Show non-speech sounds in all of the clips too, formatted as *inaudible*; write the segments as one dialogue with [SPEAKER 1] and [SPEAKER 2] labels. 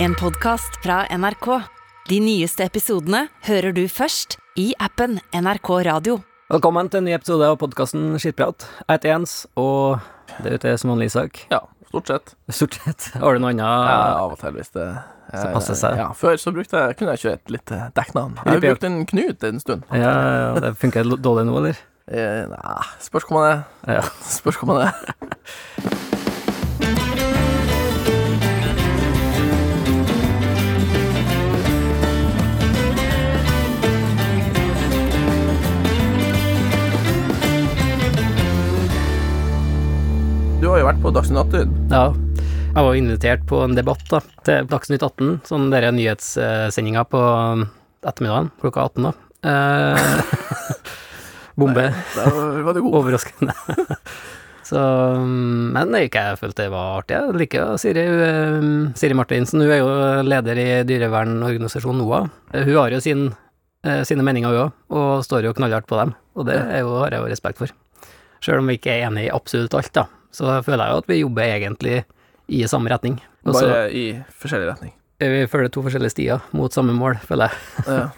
[SPEAKER 1] En podkast fra NRK. De nyeste episodene hører du først i appen NRK Radio.
[SPEAKER 2] Velkommen til en ny episode av podkasten Skittprat. Jeg heter Jens, og det ute er som vanlig Isak.
[SPEAKER 3] Ja, stort sett.
[SPEAKER 2] Stort sett. Har du noe annet?
[SPEAKER 3] Ja, av og til hvis det
[SPEAKER 2] Så passer seg.
[SPEAKER 3] Ja, før så brukte jeg, kunne jeg et litt eh, dekknavn. Jeg har brukt en Knut en stund.
[SPEAKER 2] Ja, ja, det funker dårlig nå, eller?
[SPEAKER 3] Eh, nei, spørs hvor man er.
[SPEAKER 2] Ja.
[SPEAKER 3] Spørs hvor man er. *laughs* Du har jo vært på Dagsnytt 18.
[SPEAKER 2] ja. Jeg var invitert på en debatt da, til Dagsnytt 18, sånn dere nyhetssendinga på ettermiddagen klokka 18. da. Eh, *laughs* bombe.
[SPEAKER 3] Nei, var.
[SPEAKER 2] Overraskende. *laughs* Så, mm, men ikke jeg følte det var artig. Jeg liker Siri, eh, Siri Martinsen. Hun er jo leder i dyrevernorganisasjonen NOAH. Eh, Hun har jo sin, eh, sine meninger, hun òg, og står jo knallhardt på dem. Og det er jo, har jeg jo respekt for. Selv om vi ikke er enige i absolutt alt, da, så føler jeg jo at vi jobber egentlig i samme retning. Også,
[SPEAKER 3] Bare i forskjellig retning.
[SPEAKER 2] vi følger to forskjellige stier mot samme mål, føler jeg.
[SPEAKER 3] Ja. *laughs*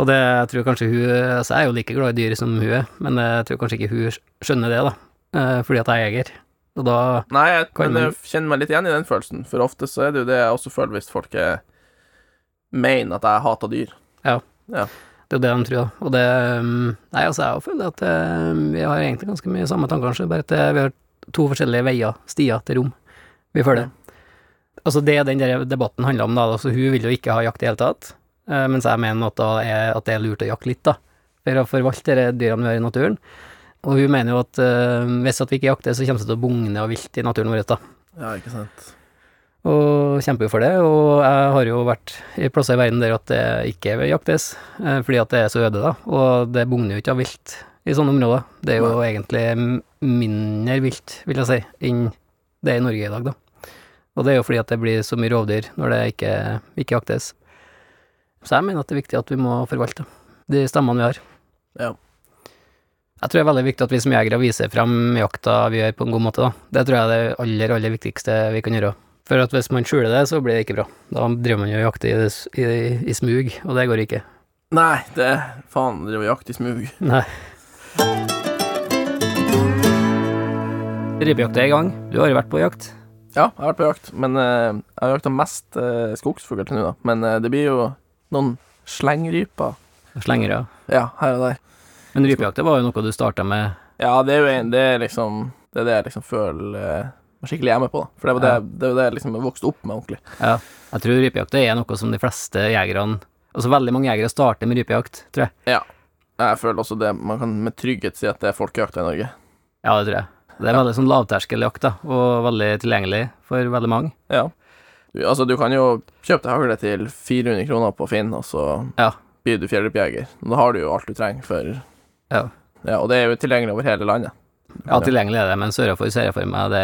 [SPEAKER 2] Og det jeg tror kanskje hun Altså, jeg er jo like glad i dyr som hun er, men jeg tror kanskje ikke hun skjønner det, da. Eh, Fordi at jeg er jeger. Og da
[SPEAKER 3] Nei, jeg,
[SPEAKER 2] Kan
[SPEAKER 3] men jeg kjenner meg litt igjen i den følelsen, for ofte så er det jo det jeg også føler hvis folk er, mener at jeg hater dyr.
[SPEAKER 2] Ja Det er jo det de tror, da. Og det mm, Nei, altså, jeg føler at eh, vi har egentlig ganske mye samme tanker, kanskje, bare at eh, vi har to forskjellige veier, stier, til rom vi følger. Altså, det den der debatten handler om, da, altså, hun vil jo ikke ha jakt i det hele tatt, eh, mens jeg mener at, er, at det er lurt å jakte litt, da, for å forvalte de dyrene vi har i naturen. Og hun mener jo at uh, hvis at vi ikke jakter, så kommer det til å bugne av vilt i naturen vår, da.
[SPEAKER 3] Ja, ikke sant.
[SPEAKER 2] og kjemper jo for det. Og jeg har jo vært i plasser i verden der at det ikke jaktes, eh, fordi at det er så øde, da. Og det bugner jo ikke av vilt i sånne områder. Det er jo egentlig mindre vilt, vil jeg si, enn det er i Norge i dag, da. Og det er jo fordi at det blir så mye rovdyr når det ikke, ikke jaktes. Så jeg mener at det er viktig at vi må forvalte de stemmene vi har.
[SPEAKER 3] Ja.
[SPEAKER 2] Jeg tror det er veldig viktig at vi som jegere viser frem jakta vi gjør på en god måte, da. Det tror jeg er det aller, aller viktigste vi kan gjøre. For at hvis man skjuler det, så blir det ikke bra. Da driver man jo og jakter i, i, i smug, og det går ikke.
[SPEAKER 3] Nei, det Faen, driver jakt i smug.
[SPEAKER 2] Nei. Rypejakta er i gang. Du har jo vært på jakt.
[SPEAKER 3] Ja, jeg har vært på jakt, men uh, jeg har jakta mest uh, skogsfugl til nå, da. Men uh, det blir jo noen slengryper.
[SPEAKER 2] Slengere.
[SPEAKER 3] Ja, her og der.
[SPEAKER 2] Men rypejakta var jo noe du starta med
[SPEAKER 3] Ja, det er jo en, det er liksom Det er det jeg liksom føler meg skikkelig hjemme på, da. For det var det,
[SPEAKER 2] Ja.
[SPEAKER 3] det, var det jeg liksom vokste opp med ordentlig.
[SPEAKER 2] Ja. Jeg tror rypejakta er noe som de fleste jegerne Altså veldig mange jegere starter med rypejakt, tror jeg.
[SPEAKER 3] Jeg føler også det Man kan med trygghet si at det er folkejakta i Norge.
[SPEAKER 2] Ja, det tror jeg. Det er veldig sånn lavterskeljakt, da, og veldig tilgjengelig for veldig mange.
[SPEAKER 3] Ja. Du, altså, du kan jo kjøpe deg hagle til 400 kroner på Finn, og så
[SPEAKER 2] Ja.
[SPEAKER 3] blir du fjellrypejeger. Da har du jo alt du trenger for
[SPEAKER 2] Ja.
[SPEAKER 3] Ja, og det er jo tilgjengelig over hele landet.
[SPEAKER 2] Ja, tilgjengelig er det, men sørafor ser jeg for meg det,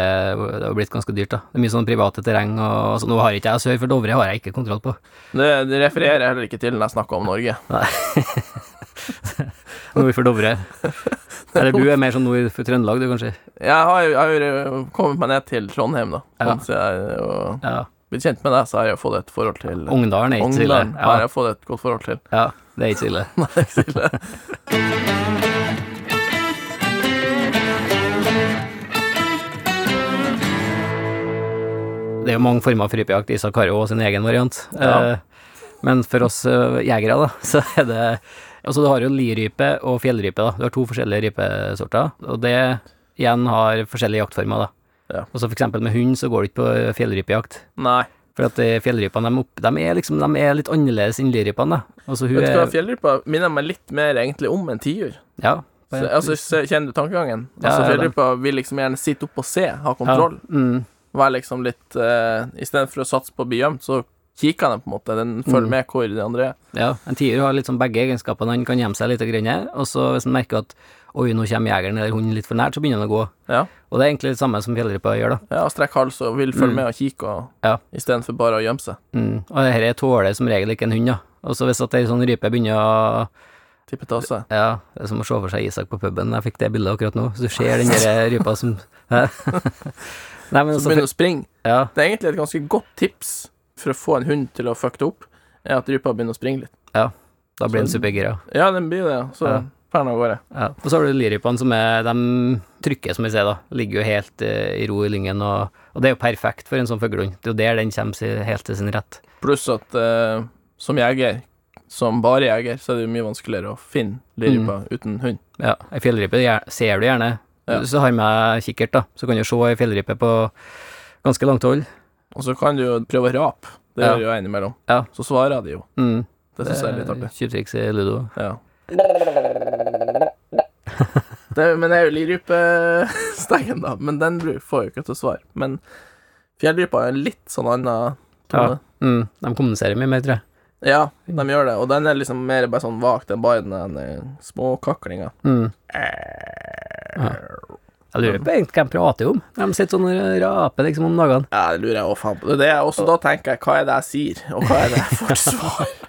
[SPEAKER 2] det har blitt ganske dyrt, da. Det er mye sånn private terreng, og altså, nå har ikke jeg sør for Dovre, har jeg ikke kontroll på.
[SPEAKER 3] Det, det refererer jeg heller ikke til når jeg snakker om Norge. Nei. *laughs*
[SPEAKER 2] Nord for Dovre. Eller du er mer sånn nord for Trøndelag, du, kanskje?
[SPEAKER 3] Jeg har jo, jeg har kommet meg ned til Trondheim, da.
[SPEAKER 2] Ja.
[SPEAKER 3] Jeg og
[SPEAKER 2] Ja.
[SPEAKER 3] blitt kjent med deg, så har jeg fått et forhold til
[SPEAKER 2] Ungdalen er ikke så ille.
[SPEAKER 3] Ja. har jeg fått et godt forhold til.
[SPEAKER 2] ja, det er ikke så ille. *laughs*
[SPEAKER 3] Nei, det er ikke så ille. *laughs*
[SPEAKER 2] Det er jo mange former for rypejakt. Isak har jo også sin egen variant.
[SPEAKER 3] Ja.
[SPEAKER 2] Eh, Men for oss eh, jegere, da, *laughs* så er det Altså, du har jo lirype og fjellrype, da. Du har to forskjellige rypesorter, og det igjen har forskjellige jaktformer, da.
[SPEAKER 3] Ja.
[SPEAKER 2] Og så for eksempel med hund, så går du ikke på fjellrypejakt.
[SPEAKER 3] Nei.
[SPEAKER 2] For at eh, fjellrypene, de, de er liksom De er litt annerledes enn lirypene, da. Altså,
[SPEAKER 3] Vet du hva, fjellrypa minner meg litt mer egentlig om en tiur.
[SPEAKER 2] Ja.
[SPEAKER 3] Så, altså, kjenner du tankegangen?
[SPEAKER 2] Ja,
[SPEAKER 3] Altså,
[SPEAKER 2] ja,
[SPEAKER 3] fjellrypa vil liksom gjerne sitte oppe og se, ha kontroll.
[SPEAKER 2] Ja, mm,
[SPEAKER 3] Være liksom litt uh, Istedenfor å satse på å bli gjemt, så kikker den på en måte. Den følger
[SPEAKER 2] Mm.
[SPEAKER 3] med hvor de andre er.
[SPEAKER 2] ja. En tier har liksom begge egenskapene. Han kan gjemme seg litt, og så hvis han merker at oi, nå kommer jegeren eller hunden litt for nært, så begynner han å gå.
[SPEAKER 3] Ja.
[SPEAKER 2] Og det er egentlig det samme som fjellrypa gjør, da.
[SPEAKER 3] Ja, strekk hals og vil følge
[SPEAKER 2] Mm.
[SPEAKER 3] med og kikke, og,
[SPEAKER 2] Ja.
[SPEAKER 3] istedenfor bare å gjemme seg.
[SPEAKER 2] Mm. Og dette tåler som regel ikke en hund, da. Og så hvis at ei sånn rype begynner å
[SPEAKER 3] Tippetasse.
[SPEAKER 2] Ja, det er som å se for seg Isak på puben. Jeg fikk det bildet akkurat nå. Så du ser den der rypa som? *laughs* Nei, men
[SPEAKER 3] Så
[SPEAKER 2] altså
[SPEAKER 3] begynner å springe.
[SPEAKER 2] Ja.
[SPEAKER 3] Det er egentlig et ganske godt tips for å få en hund til å fucke det opp, er at rypa begynner å springe litt.
[SPEAKER 2] Ja, Da blir den
[SPEAKER 3] Så-
[SPEAKER 2] supergira.
[SPEAKER 3] Ja, den blir det, så
[SPEAKER 2] Ja.
[SPEAKER 3] fer den av gårde.
[SPEAKER 2] Ja. Og så har du lirypene som er De trykker, som vi ser, da. Ligger jo helt uh, i ro i lyngen, og, og det er jo perfekt for en sånn fuglehund. Det er jo der den kommer helt til sin rett.
[SPEAKER 3] Pluss at uh, som jeger, som bare jeger, så er det jo mye vanskeligere å finne lirypa uten hund.
[SPEAKER 2] Ja, ei fjellrype ser du gjerne.
[SPEAKER 3] Ja.
[SPEAKER 2] Du har med kikkert, da, så kan du se ei fjellrype på ganske langt hold.
[SPEAKER 3] Og så kan du jo prøve å rape. Det
[SPEAKER 2] Ja.
[SPEAKER 3] gjør jo jeg innimellom.
[SPEAKER 2] Ja.
[SPEAKER 3] Så svarer de jo.
[SPEAKER 2] Mm.
[SPEAKER 3] Det syns jeg er litt artig.
[SPEAKER 2] Tjuvtriks i ludo.
[SPEAKER 3] Ja. Det, men det er jo lirypestegen, da. Men den får jo ikke til å svare. Men fjellrypa er en litt sånn annen tone.
[SPEAKER 2] Mm. De kommuniserer mye mer, tror jeg.
[SPEAKER 3] Ja. de gjør det. Og den er liksom mer bare sånn vagt enn Biden, den der småkaklinga.
[SPEAKER 2] Mm. Ja. Jeg lurer på egentlig hva de prater om. De sitter sånn og raper liksom om dagene.
[SPEAKER 3] Ja, det lurer jeg òg faen på. Det er også da tenker jeg, hva er det jeg sier, og hva er det jeg får svar? *laughs*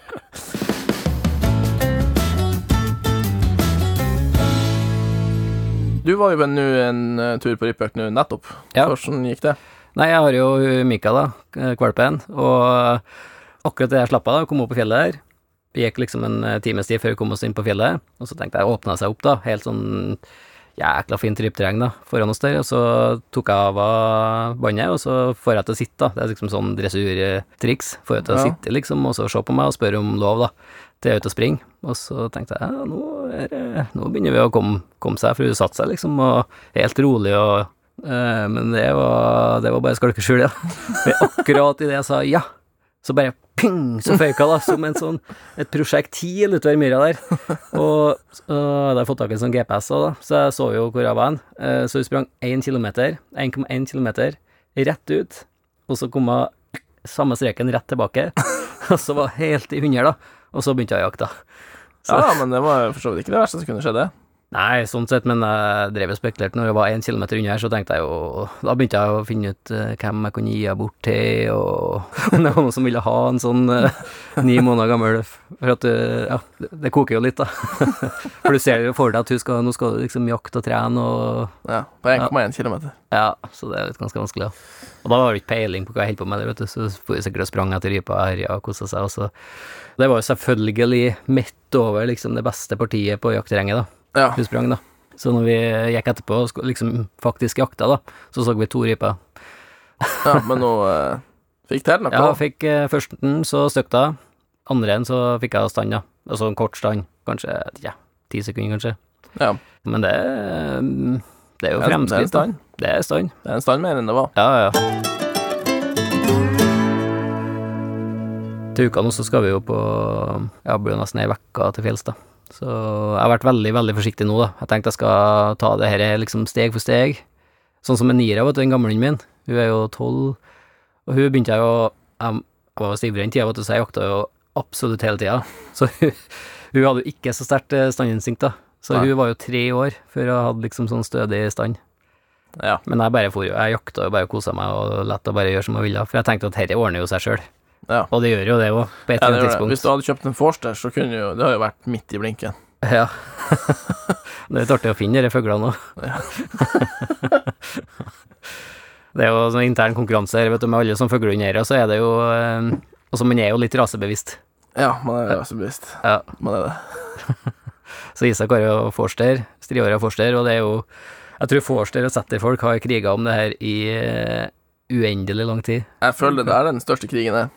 [SPEAKER 3] Du var jo nå en eh, tur på Rippøk nå nettopp.
[SPEAKER 2] Ja.
[SPEAKER 3] Hvordan gikk det?
[SPEAKER 2] Nei, jeg har jo Mika, da, valpen, og akkurat da jeg slapp av, kom opp på fjellet der. Det gikk liksom en eh, times tid før vi kom oss inn på fjellet, og så tenkte jeg åpna seg opp, da, helt sånn jækla fint rypterreng da, foran oss der, og så tok jeg av av båndet, og så får jeg til å sitte, da. Det er liksom sånn dressurtriks. Får jeg til å
[SPEAKER 3] Ja.
[SPEAKER 2] sitte, liksom, og så se på meg og spørre om lov, da, til jeg er ute og springer. Og så tenkte jeg, ja, nå, er nå begynner vi å komme, komme seg, for hun satte seg, liksom, og helt rolig og øh, men det var, det var bare skalkeskjul, ja. *laughs* For akkurat idet jeg sa ja, så bare ping, så føyka da, som en sånn, et prosjektil utover myra der. Og så hadde jeg fått tak i en sånn GPS da, så jeg så jo hvor jeg var hen. Eh, Så vi sprang 1 kilometer, 1,1 kilometer, rett ut, og så kom jeg samme streken rett tilbake, *laughs* og så var jeg helt i hundre, da, og så begynte jeg å jakte. Så-
[SPEAKER 3] Ja, men det var for så vidt ikke det verste som kunne skje, det.
[SPEAKER 2] Nei, sånn sett, men jeg drev og spekulerte når jeg var én kilometer unna her, så tenkte jeg jo Da begynte jeg å finne ut eh, hvem jeg kunne gi henne bort til, og *laughs* om det var noen som ville ha en sånn eh, ni måneder gammel For at du... Ja, det, koker jo litt, da. *laughs* For du ser jo for deg at hun skal, nå skal du liksom jakte og trene og
[SPEAKER 3] Ja, på 1,1 kilometer.
[SPEAKER 2] Ja, så det er litt ganske vanskelig, da. Og da var det ikke peiling på hva jeg holdt på med, der, vet du, så får jeg sikkert sprang etter rypa og herja og kosa seg, og så Det var jo selvfølgelig midt over liksom det beste partiet på jaktterrenget, da
[SPEAKER 3] Ja.
[SPEAKER 2] Hun sprang, da. Så når vi gikk etterpå og liksom faktisk jakta, da, så så vi to ryper.
[SPEAKER 3] ja, *laughs* men nå eh, fikk til noe.
[SPEAKER 2] Ja, fikk eh, førsten, så støkk da. Andre en så fikk jeg stand, da. Altså en kort stand. Kanskje ja, ti sekunder, kanskje.
[SPEAKER 3] ja.
[SPEAKER 2] Men det Det er jo fremskritt.
[SPEAKER 3] det.
[SPEAKER 2] Det er stand.
[SPEAKER 3] Det er en stand mer enn det var.
[SPEAKER 2] Ja, ja. Til uka nå så skal vi jo på Ja, blir jo nesten ei uke til fjells, da. Så jeg har vært veldig, veldig forsiktig nå, da. Jeg tenkte jeg skal ta det her liksom steg for steg. Sånn som Nira, vet du, den gamlingen min. Hun er jo tolv, og hun begynte jeg jo Jeg jeg var stivrere den tida, vet du, så jeg jakta jo absolutt hele tida. *laughs* Så hun, hun hadde jo ikke så sterkt eh, standinstinkt, da. Så
[SPEAKER 3] Nei.
[SPEAKER 2] hun var jo tre år før hun hadde liksom sånn stødig stand.
[SPEAKER 3] Ja.
[SPEAKER 2] Men jeg bare for jo, jeg jakta jo bare og kosa meg og lett henne bare gjøre som jeg ville, for jeg tenkte at dette ordner jo seg sjøl.
[SPEAKER 3] Ja.
[SPEAKER 2] Og det gjør jo det òg, på et
[SPEAKER 3] Ja,
[SPEAKER 2] annet
[SPEAKER 3] tidspunkt. Hvis du hadde kjøpt en Forster, så kunne jo Det har jo vært midt i blinken.
[SPEAKER 2] Ja. *laughs* det er litt artig å finne de fuglene òg. *laughs* det er jo sånn intern konkurranse her, vet du, med alle som og så er det jo eh, Altså, man er jo litt rasebevisst.
[SPEAKER 3] Ja, man er rasebevisst.
[SPEAKER 2] Ja.
[SPEAKER 3] Man er det. *laughs*
[SPEAKER 2] Så Isak har jo Forster, striåra Forster, og det er jo Jeg tror Forster og setterfolk har kriga om det her i eh, uendelig lang tid.
[SPEAKER 3] Jeg føler det er den største krigen her.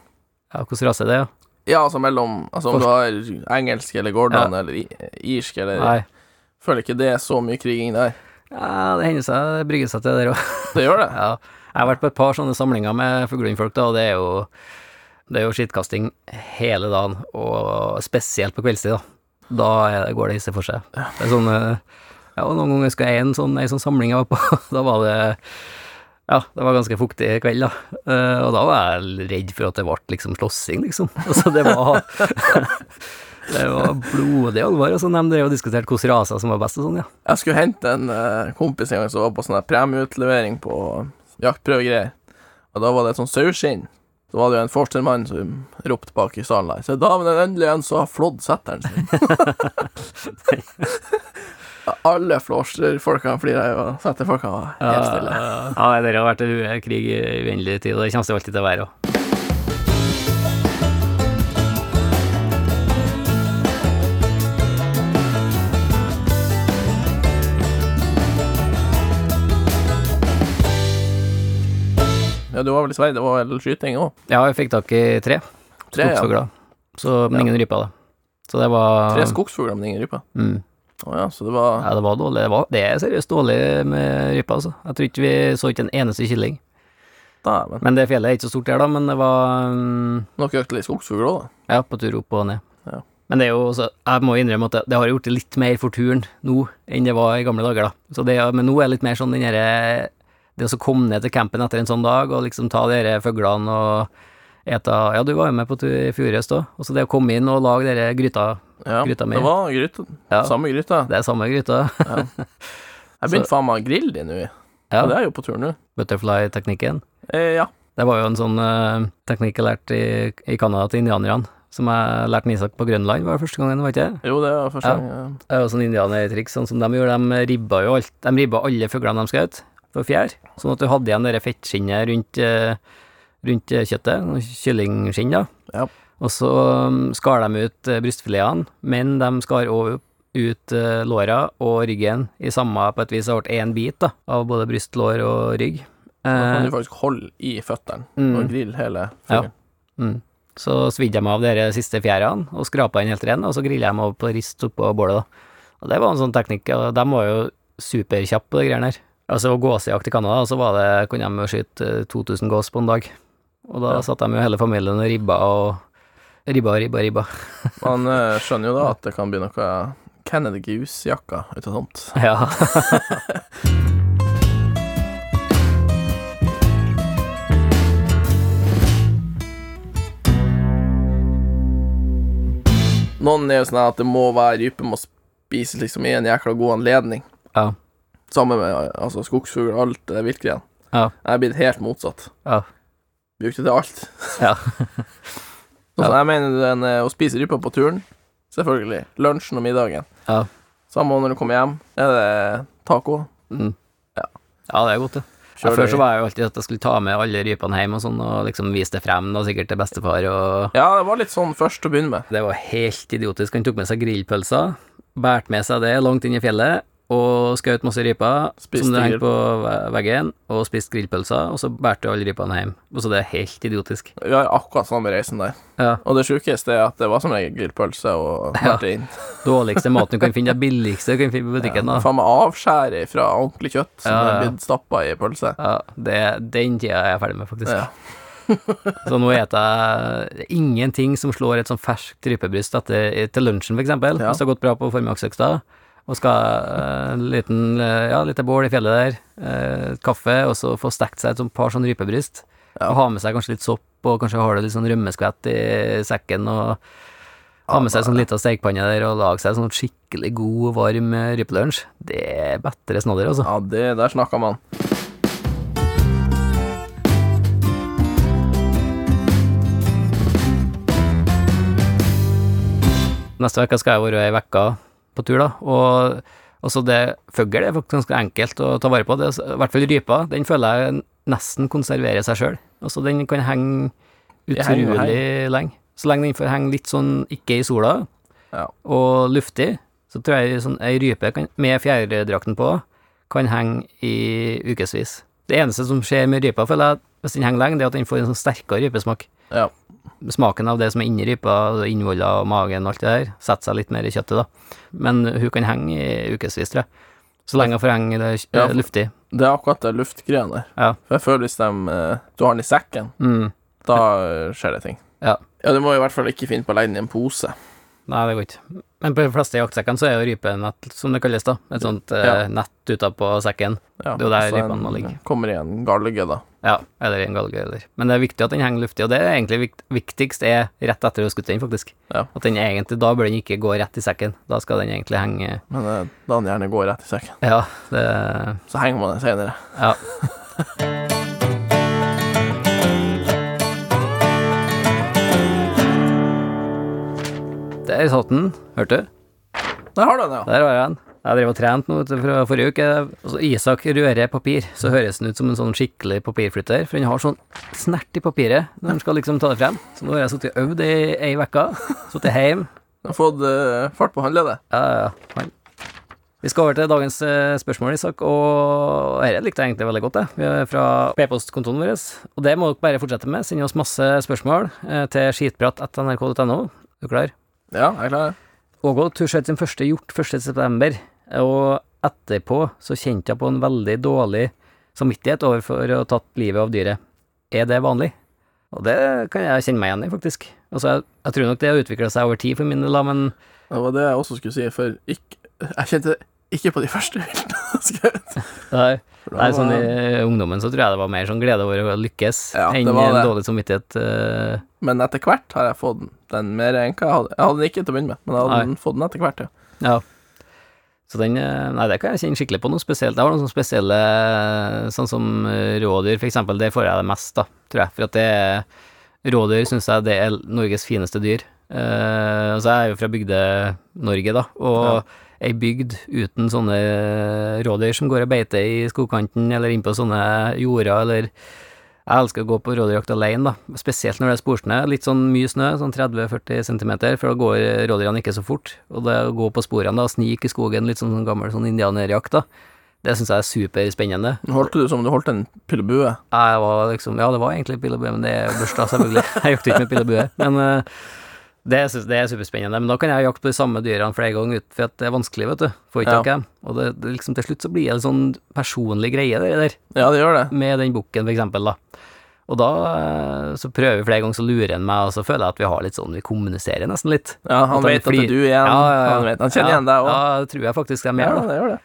[SPEAKER 2] Ja, hvordan rase er det, ja?
[SPEAKER 3] Ja, altså mellom Altså om du har engelsk eller Gordon eller irsk eller
[SPEAKER 2] Nei.
[SPEAKER 3] Føler ikke det er så mye kriging der.
[SPEAKER 2] Ja, det hender seg det brygger seg til det der òg.
[SPEAKER 3] Det gjør det. *laughs*
[SPEAKER 2] Ja. Jeg har vært på et par sånne samlinger med fuglehundfolk, da, og det er jo Det er jo skittkasting hele dagen, og spesielt på kveldstid, da. Da går det, det hisse for seg. Det er sånn eh, Ja, og noen ganger husker jeg en sånn, en sånn samling jeg var på, *laughs* da var det ja, det var ganske fuktig kveld, da. Uh, og da var jeg redd for at det ble liksom slåssing, liksom. *laughs* Altså, det var *laughs* Det var blodig alvor. Og så de drev og diskuterte hvilke raser som var best og sånn, ja.
[SPEAKER 3] Jeg skulle hente en uh, kompis en gang som var på sånn premieutlevering på jaktprøvegreier. Og da var det et sånt saueskinn. Så var det jo en Forstermann som ropte bak i salen der. Så var det endelig en som har flådd setteren sin. *laughs* Alle flåsfolka flirer jo, så etter folka helt stille.
[SPEAKER 2] Ja, ja det har vært krig i uendelig tid, og det kommer det alltid til å være òg.
[SPEAKER 3] Ja, du var vel i Sverige, det var vel skyting òg?
[SPEAKER 2] Ja, jeg fikk tak i tre.
[SPEAKER 3] tre
[SPEAKER 2] Skogsfugler. Ja. Så, men ingen ryper, da. Så det var
[SPEAKER 3] Tre skogsfugler, men ingen ryper?
[SPEAKER 2] Mm.
[SPEAKER 3] Å ja, så det var
[SPEAKER 2] Ja, det var dårlig. Det, var, det er seriøst dårlig med rype, altså. Jeg tror ikke vi så ikke en eneste kylling.
[SPEAKER 3] Dæven.
[SPEAKER 2] Men det fjellet er ikke så stort her, da, men det var um...
[SPEAKER 3] Dere jakter litt skogsfugl òg, da?
[SPEAKER 2] Ja, på tur opp og ned.
[SPEAKER 3] Ja.
[SPEAKER 2] Men det er jo også, jeg må innrømme at det, det har gjort det litt mer for turen nå enn det var i gamle dager, da. Så det, men nå er det litt mer sånn den derre Det å komme ned til campen etter en sånn dag og liksom ta de her fuglene og eta Ja, du var jo med på tur i fjor høst òg. Og så det å komme inn og lage dere gryta
[SPEAKER 3] Ja,
[SPEAKER 2] Gryta mi.
[SPEAKER 3] det var gryta.
[SPEAKER 2] Ja.
[SPEAKER 3] Samme gryta.
[SPEAKER 2] Det er samme gryta.
[SPEAKER 3] Jeg begynte faen meg å grille de nå,
[SPEAKER 2] Ja.
[SPEAKER 3] det er jo på tur nå.
[SPEAKER 2] Butterfly-teknikken.
[SPEAKER 3] Eh, ja.
[SPEAKER 2] Det var jo en sånn uh, teknikk jeg lærte i, i Canada til indianerne, som jeg lærte Isak på Grønland, var det første gangen, var ikke det?
[SPEAKER 3] Jo, det var første
[SPEAKER 2] Ja.
[SPEAKER 3] gang. ja.
[SPEAKER 2] Det er jo sånn indianertriks, sånn som de gjorde. De ribba jo alt. De ribba alle fuglene de skjøt, for fjær, sånn at du hadde igjen det fettskinnet rundt, eh, rundt kjøttet, kyllingskinn, da.
[SPEAKER 3] Ja.
[SPEAKER 2] Og så um, skar de ut eh, brystfiletene, men de skar òg ut eh, låra og ryggen i samme på et vis. Det ble én bit da, av både bryst, lår og rygg.
[SPEAKER 3] Da kan
[SPEAKER 2] Eh,
[SPEAKER 3] du faktisk holde i føttene
[SPEAKER 2] Mm.
[SPEAKER 3] og grille hele
[SPEAKER 2] Ja. mm. Så svidde de av de siste fjærene og skrapa den helt ren, og så grilla de over på rist oppå bålet. da. Og det var en sånn teknikk, og de var jo superkjappe på de greiene her. Altså gåsejakt i Canada, så var det, kunne de skyte eh, 2000 gås på en dag. Og da
[SPEAKER 3] Ja.
[SPEAKER 2] satt de jo hele familien og ribba og ribba ribba ribba.
[SPEAKER 3] Man eh, *laughs* skjønner jo da at det kan bli noe Kennedy Goose-jakka ut av sånt. *laughs*
[SPEAKER 2] Ja. *laughs*
[SPEAKER 3] Noen er jo sånn at det må være rype må spises liksom i en jækla god anledning.
[SPEAKER 2] Ja.
[SPEAKER 3] Sammen med altså, skogsfugl og alt det viltgreiene.
[SPEAKER 2] Ja.
[SPEAKER 3] Jeg er blitt helt motsatt.
[SPEAKER 2] Ja.
[SPEAKER 3] Brukte det til alt.
[SPEAKER 2] Ja.
[SPEAKER 3] Som jeg mener den, eh, å spise rype på turen, selvfølgelig. Lunsjen og middagen.
[SPEAKER 2] Ja.
[SPEAKER 3] Samme når du kommer hjem. Er det taco?
[SPEAKER 2] Mm.
[SPEAKER 3] Ja.
[SPEAKER 2] ja, det er godt, det. Ja, før så var jeg jo alltid at jeg skulle ta med alle rypene hjem og sånn, og liksom vise det frem, da, sikkert til bestefar og
[SPEAKER 3] Ja, det var litt sånn først å begynne med.
[SPEAKER 2] Det var helt idiotisk. Han tok med seg grillpølser, bært med seg det langt inn i fjellet, og skjøt masse
[SPEAKER 3] Spiste
[SPEAKER 2] som det hengte på veggen, og spiste grillpølser, og så bærte alle ripene hjem. Og så det er helt idiotisk.
[SPEAKER 3] Vi har akkurat samme reisen der.
[SPEAKER 2] Ja.
[SPEAKER 3] Og det sjukeste er at det var som regel grillpølse og
[SPEAKER 2] Ja.
[SPEAKER 3] martin. *laughs*
[SPEAKER 2] Dårligste maten du kan finne, det billigste du kan finne på butikken, Ja,
[SPEAKER 3] Faen meg avskjæret fra ordentlig kjøtt som
[SPEAKER 2] Ja, ja.
[SPEAKER 3] er blitt stappa i pølse.
[SPEAKER 2] Ja, det, den tida er jeg ferdig med, faktisk.
[SPEAKER 3] Ja. *laughs*
[SPEAKER 2] Så nå spiser jeg ingenting som slår et sånn ferskt rypebryst etter, til lunsjen, eksempel,
[SPEAKER 3] Ja.
[SPEAKER 2] hvis det har gått bra på formiddagsøkta, og skal eh, en liten, eh, ja, lite bål i fjellet der, eh, kaffe, og så få stekt seg et sånt par sånn rypebryst, og ha med seg kanskje litt sopp, og kanskje har det litt sånn rømmeskvett i sekken, og ha med seg sånn lita stekepanne der, og lage seg sånn skikkelig god, varm eh, rypelunsj. Det er bedre snadder, altså.
[SPEAKER 3] Ja, det der snakka man.
[SPEAKER 2] Neste uke skal jeg være ei uke på tur, da, og også det fugl er faktisk ganske enkelt å ta vare på. Det, I hvert fall rypa, den føler jeg nesten konserverer seg sjøl. Altså, den kan henge utrolig lenge. Så lenge den får henge litt sånn ikke i sola,
[SPEAKER 3] Ja.
[SPEAKER 2] og luftig, så tror jeg sånn ei rype kan, med fjærdrakten på kan henge i ukevis. Det eneste som skjer med rypa, føler jeg, hvis den henger lenge, det er at den får en sånn sterkere rypesmak
[SPEAKER 3] Ja.
[SPEAKER 2] Smaken av det som er inni rypa, altså innvoller og magen og alt det der, setter seg litt mer i kjøttet, da. Men hun kan henge i ukevis, tror jeg. Så lenge hun får henge det
[SPEAKER 3] Ja,
[SPEAKER 2] eh, luftig.
[SPEAKER 3] Det er akkurat det luftgreia der.
[SPEAKER 2] Ja.
[SPEAKER 3] For jeg føler hvis de, eh, du har den i sekken,
[SPEAKER 2] Mm.
[SPEAKER 3] da eh, skjer det ting.
[SPEAKER 2] Ja.
[SPEAKER 3] Ja, du må i hvert fall ikke finne på å legge den i en pose.
[SPEAKER 2] Nei, det går ikke. Men på de fleste jaktsekkene så er jo rypenett, som det kalles, da. Et sånt
[SPEAKER 3] Ja.
[SPEAKER 2] nett utapå sekken.
[SPEAKER 3] Ja,
[SPEAKER 2] Det er jo der rypene må ligge.
[SPEAKER 3] Kommer i en galge, da.
[SPEAKER 2] Ja, eller i en galge, eller Men det er viktig at den henger luftig, og det er egentlig vikt, viktigst er rett etter du har skutt den, faktisk.
[SPEAKER 3] Ja.
[SPEAKER 2] At den egentlig, da bør den ikke gå rett i sekken. Da skal den egentlig henge
[SPEAKER 3] Men eh, da den gjerne går rett i sekken.
[SPEAKER 2] Ja, det
[SPEAKER 3] Så henger man den senere.
[SPEAKER 2] Ja. Der satt den, hørte du?
[SPEAKER 3] Der har du den, ja.
[SPEAKER 2] Der har jeg den. Jeg drev og trente nå fra forrige uke. Altså, Isak rører papir, så høres den ut som en sånn skikkelig papirflytter, for han har sånn snert i papiret når han skal liksom ta det frem. Så nå har jeg sittet og øvd i ei uke, sittet hjemme.
[SPEAKER 3] Du har fått uh, fart på håndleddet.
[SPEAKER 2] Ja, ja, ja. Han- Vi skal over til dagens eh, spørsmål, Isak, og dette likte jeg egentlig veldig godt, det. Vi er fra p-postkontoen vår, og det må dere bare fortsette med. Send oss masse spørsmål eh, til skitprat.nrk.no. Er du klar?
[SPEAKER 3] Ja, jeg er klar.
[SPEAKER 2] Ågot skjøt sin første hjort 1.9., og etterpå så kjente jeg på en veldig dårlig samvittighet overfor å ha tatt livet av dyret. Er det vanlig? Og det kan jeg kjenne meg igjen i, faktisk. Altså, jeg, jeg tror nok det har utvikla seg over tid for min del, men
[SPEAKER 3] Det var det jeg også skulle si, for ikke, jeg kjente ikke på de første bildene *laughs* jeg skrev.
[SPEAKER 2] Nei, nei, sånn i ungdommen så tror jeg det var mer sånn glede over å lykkes
[SPEAKER 3] Ja,
[SPEAKER 2] enn en dårlig samvittighet. Uh...
[SPEAKER 3] Men etter hvert har jeg fått den mer enn hva jeg hadde. Jeg hadde den ikke til å begynne med, men jeg hadde
[SPEAKER 2] Nei.
[SPEAKER 3] fått den etter hvert, ja.
[SPEAKER 2] ja. Så den eh, Nei, det kan jeg kjenne skikkelig på noe spesielt. Jeg har noen sånne spesielle Sånn som eh, rådyr, for eksempel. Det får jeg det mest, da, tror jeg. For at det er Rådyr syns jeg det er Norges fineste dyr. Uh, altså, jeg er jo fra Bygde-Norge, da, og ei bygd uten sånne rådyr som går og beiter i skogkanten, eller inn på sånne jorder, eller Jeg elsker å gå på rådyrjakt alene, da, spesielt når det er sporsnø. Litt sånn mye snø, sånn 30-40 cm, for da går rådyrene ikke så fort. Og det å gå på sporene da, og snike i skogen, litt sånn, sånn gammel sånn indianerjakt, da, det syns jeg er superspennende.
[SPEAKER 3] Holdt du som om du holdt en pillebue?
[SPEAKER 2] Jeg var liksom Ja, det var egentlig pillebue, men det er børsta, selvfølgelig. *laughs* Jeg jakter ikke med pillebue. Men eh, det, det er superspennende. Men da kan jeg jakte på de samme dyrene flere ganger ut, for at det er vanskelig, vet du. Får ikke
[SPEAKER 3] Ja.
[SPEAKER 2] tak dem. Og det, det liksom til slutt så blir det en sånn personlig greie, det der
[SPEAKER 3] Ja, det gjør det.
[SPEAKER 2] med den bukken, for eksempel, da. Og da eh, så prøver vi flere ganger, så lurer han meg, og så føler jeg at vi har litt sånn, vi kommuniserer nesten litt.
[SPEAKER 3] Ja, han
[SPEAKER 2] han
[SPEAKER 3] vet at det er du igjen.
[SPEAKER 2] Ja, ja, ja.
[SPEAKER 3] Han, vet, han kjenner
[SPEAKER 2] ja,
[SPEAKER 3] igjen deg òg.
[SPEAKER 2] Ja, det tror jeg faktisk de
[SPEAKER 3] Ja,
[SPEAKER 2] gjør, Ja,
[SPEAKER 3] det gjør det.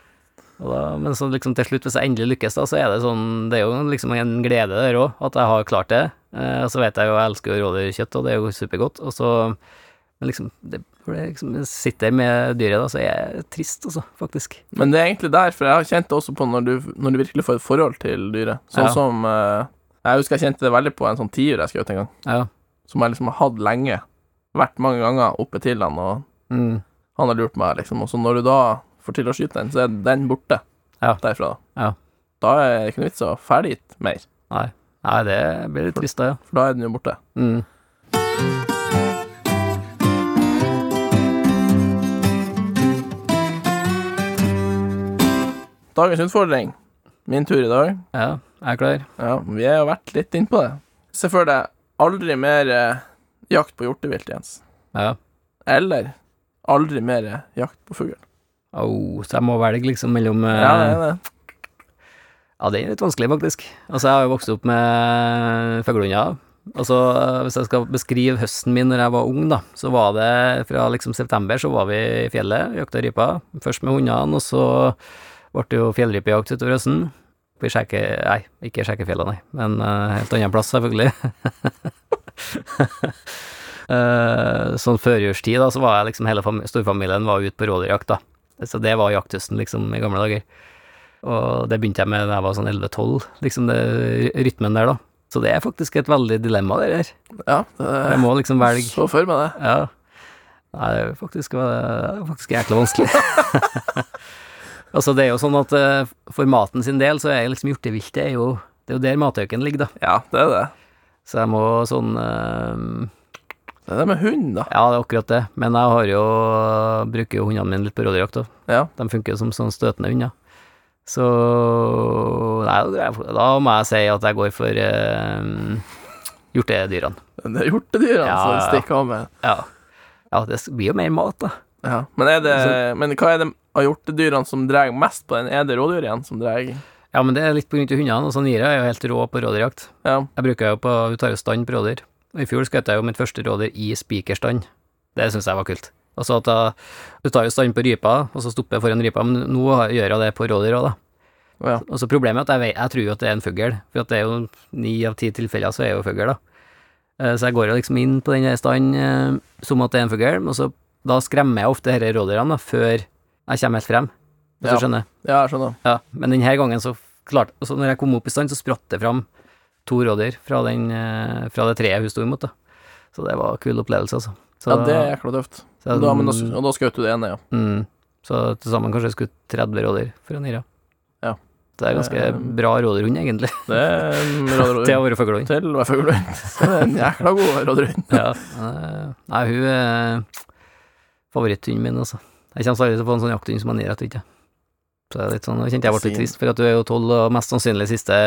[SPEAKER 2] Da. Men så liksom til slutt, hvis jeg endelig lykkes, da, så er det sånn, det er jo liksom en glede der òg, at jeg har klart det. Eh, og så vet jeg jo, jeg elsker rådyrkjøtt, og det er jo supergodt, og så Men liksom, det, når jeg liksom sitter med dyret, da, så er jeg trist, altså, faktisk.
[SPEAKER 3] Men det er egentlig der, for jeg har kjent det også på når du, når du virkelig får et forhold til dyret. Sånn
[SPEAKER 2] Ja.
[SPEAKER 3] som eh, Jeg husker jeg kjente det veldig på en sånn tiur jeg skjøt en gang,
[SPEAKER 2] Ja.
[SPEAKER 3] som jeg liksom har hatt lenge. Vært mange ganger oppe til han, og
[SPEAKER 2] Mm.
[SPEAKER 3] han har lurt meg, liksom. Og så når du da får til å skyte den, så er den borte
[SPEAKER 2] Ja.
[SPEAKER 3] derfra.
[SPEAKER 2] Ja.
[SPEAKER 3] Da er det ikke noe vits å ferdig mer,
[SPEAKER 2] Nei. Nei, det blir litt trist, da, ja.
[SPEAKER 3] for da er den jo borte.
[SPEAKER 2] Mm.
[SPEAKER 3] Dagens utfordring. Min tur i dag.
[SPEAKER 2] Ja, jeg er klar.
[SPEAKER 3] Ja, vi har jo vært litt innpå det. Se for deg aldri mer eh, jakt på hjortevilt, Jens.
[SPEAKER 2] Ja.
[SPEAKER 3] Eller aldri mer eh, jakt på fugl.
[SPEAKER 2] Oh, så jeg må velge liksom mellom eh,
[SPEAKER 3] Ja, det er det.
[SPEAKER 2] Ja, det er litt vanskelig, faktisk. Altså, jeg har jo vokst opp med fuglehunder. Altså, hvis jeg skal beskrive høsten min når jeg var ung, da, så var det fra liksom september så var vi i fjellet, jakta rypa. Først med hundene, og så ble det jo fjellrypejakt utover høsten. På Skjekke... Nei, ikke Skjekkefjella, nei, men uh, helt annen plass, selvfølgelig. uh, *laughs* sånn førjulstid, da, så var jeg liksom hele storfamilien var ute på rådyrjakt, da. Så det var jakthøsten, liksom, i gamle dager. Og det begynte jeg med da jeg var sånn 11-12, liksom det rytmen der, da. Så det er faktisk et veldig dilemma, det der.
[SPEAKER 3] Ja, det
[SPEAKER 2] Jeg må liksom velge
[SPEAKER 3] Så for meg det.
[SPEAKER 2] Ja. Nei, det er faktisk, det er faktisk jækla vanskelig. *laughs* altså, det er jo sånn at eh, for maten sin del, så er liksom hjorteviltet er jo Det er jo der matauken ligger, da.
[SPEAKER 3] Ja, det er det.
[SPEAKER 2] Så jeg må sånn eh,
[SPEAKER 3] Det er det med hund, da.
[SPEAKER 2] Ja, det er akkurat det. Men jeg har jo bruker jo hundene mine litt på rådyrjakt.
[SPEAKER 3] Ja.
[SPEAKER 2] De funker som sånn støtende hunder. Så Nei, da- må jeg si at jeg går for eh, hjortedyrene.
[SPEAKER 3] Det er hjortedyrene
[SPEAKER 2] Ja,
[SPEAKER 3] som stikker av med.
[SPEAKER 2] Ja. ja, det blir jo mer mat, da.
[SPEAKER 3] Ja. Men, det, men hva er det av hjortedyrene som drar mest på den? Er det rådyr igjen som drar?
[SPEAKER 2] Ja, men det er litt på grunn av hundene. Altså, Nira er jo helt rå på rådyrjakt.
[SPEAKER 3] Ja.
[SPEAKER 2] Jeg bruker jo på Hun tar jo stand på rådyr. I fjor skjøt jeg jo mitt første rådyr i spikerstand. Det syns jeg var kult. Altså at jeg, Du tar jo stand på rypa, og så stopper jeg foran rypa, men nå gjør jeg det på rådyr òg, da.
[SPEAKER 3] Ja.
[SPEAKER 2] Og så Problemet er at jeg, vet, jeg tror jo at det er en fugl, for at det er jo ni av ti tilfeller så er jo fugl, da. Eh, Så jeg går jo liksom inn på den standen eh, som at det er en fugl, og så da skremmer jeg ofte disse rådyrene før jeg kommer helt frem, hvis
[SPEAKER 3] Ja.
[SPEAKER 2] du skjønner.
[SPEAKER 3] ja, jeg skjønner.
[SPEAKER 2] Ja, men denne gangen så klart, altså når jeg kom opp i stand, så spratt det fram to rådyr fra, den, eh, fra det treet hun sto imot, da. Så det var en kul opplevelse, altså. Så,
[SPEAKER 3] Ja, det er jækla tøft.
[SPEAKER 2] Så,
[SPEAKER 3] Da, men da, og da skjøt du det ene, ja.
[SPEAKER 2] mm, så til sammen kanskje jeg skulle 30 rådyr for en ira.
[SPEAKER 3] Ja.
[SPEAKER 2] Det er ganske
[SPEAKER 3] det,
[SPEAKER 2] bra rådyrhund, egentlig,
[SPEAKER 3] Det er en *laughs* rådyrhund.
[SPEAKER 2] til å være fuglehund.
[SPEAKER 3] Til å være fuglehund. *laughs* Så det er en jækla god rådyrhund.
[SPEAKER 2] Ja. eh, Nei, hun er favoritthunden min, altså. Jeg kommer aldri til å få en sånn jakthund som en ira, tror jeg. Så det er litt sånn, nå kjente jeg ble litt trist, for at du er jo tolv og mest sannsynlig siste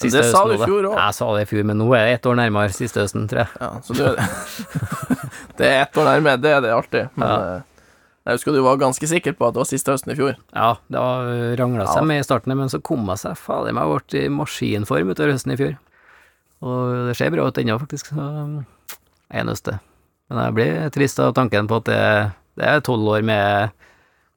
[SPEAKER 3] Siste det sa du i
[SPEAKER 2] høsten,
[SPEAKER 3] fjor òg.
[SPEAKER 2] Jeg sa det i fjor, men nå er jeg ett år nærmere siste høsten, tror jeg.
[SPEAKER 3] Ja, så du er Det *laughs* er ett år nærme, det er det alltid. Men
[SPEAKER 2] Ja.
[SPEAKER 3] eh, jeg husker du var ganske sikker på at det var siste høsten i fjor.
[SPEAKER 2] Ja, det rangla seg Ja. med i starten, men så kom jeg seg fader meg bort i maskinform utover høsten i fjor. Og det ser bra ut ennå, faktisk. Så jeg er nøste. Men jeg blir trist av tanken på at det, det er tolv år med,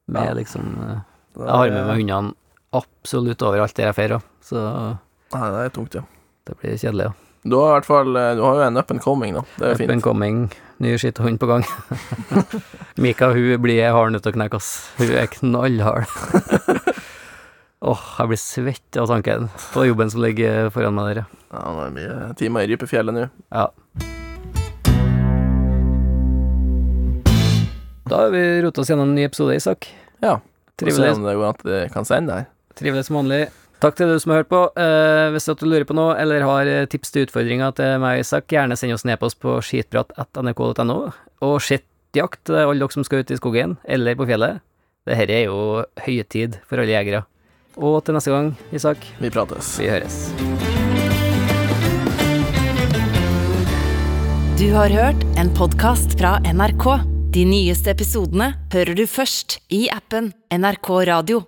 [SPEAKER 2] med
[SPEAKER 3] Ja.
[SPEAKER 2] liksom eh, Jeg har med meg hundene absolutt overalt der jeg feirer, så
[SPEAKER 3] Nei, det er tungt, ja.
[SPEAKER 2] det blir kjedelig. Ja.
[SPEAKER 3] Du har i hvert fall eh, Du har jo en up and coming, da. Det er jo
[SPEAKER 2] Up and
[SPEAKER 3] fint.
[SPEAKER 2] coming, ny skitthund på gang. *laughs* Mika, hun blir hard nødt til å knekke, ass. Hun er knallhard. *laughs* Åh, jeg blir svett av tanken på jobben som ligger foran meg der, ja.
[SPEAKER 3] Ja, det er mye timer i Rypefjellet nå.
[SPEAKER 2] ja. Da har vi rota oss gjennom en ny episode, Isak.
[SPEAKER 3] Ja. Trivelig. se om det går an at det kan sende her.
[SPEAKER 2] trivelig som vanlig. Takk til du som har hørt på. Eh, hvis du lurer på noe, eller har eh, tips til utfordringer til meg og Isak, gjerne send oss en e-post på skitprat.nrk.no. Og skittjakt til alle dere som skal ut i skogen, eller på fjellet. Dette er jo høytid for alle jegere. Og til neste gang, Isak,
[SPEAKER 3] Vi prates.
[SPEAKER 2] vi høres.
[SPEAKER 1] Du har hørt en podkast fra NRK. De nyeste episodene hører du først i appen NRK Radio.